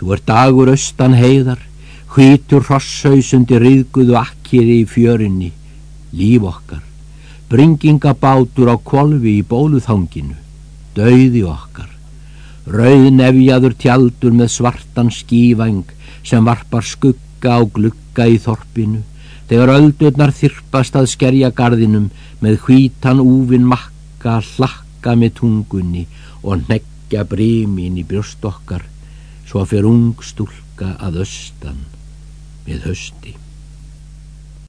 Þú er dagur austan heiðar, hvítur hrossausundi riðguðu akkiri í fjörinni, líf okkar, bringingabátur á kolvi í bóluþanginu, dauði okkar, rauð nefjaður tjaldur með svartan skívæng sem varpar skugga á glugga í þorpinu, þegar öldurnar þyrpast að skerja gardinum með hvítan úvin makka hlakka með tungunni og neggja brímin í brjóst okkar svo fyrir ung stúlka að austan við hösti.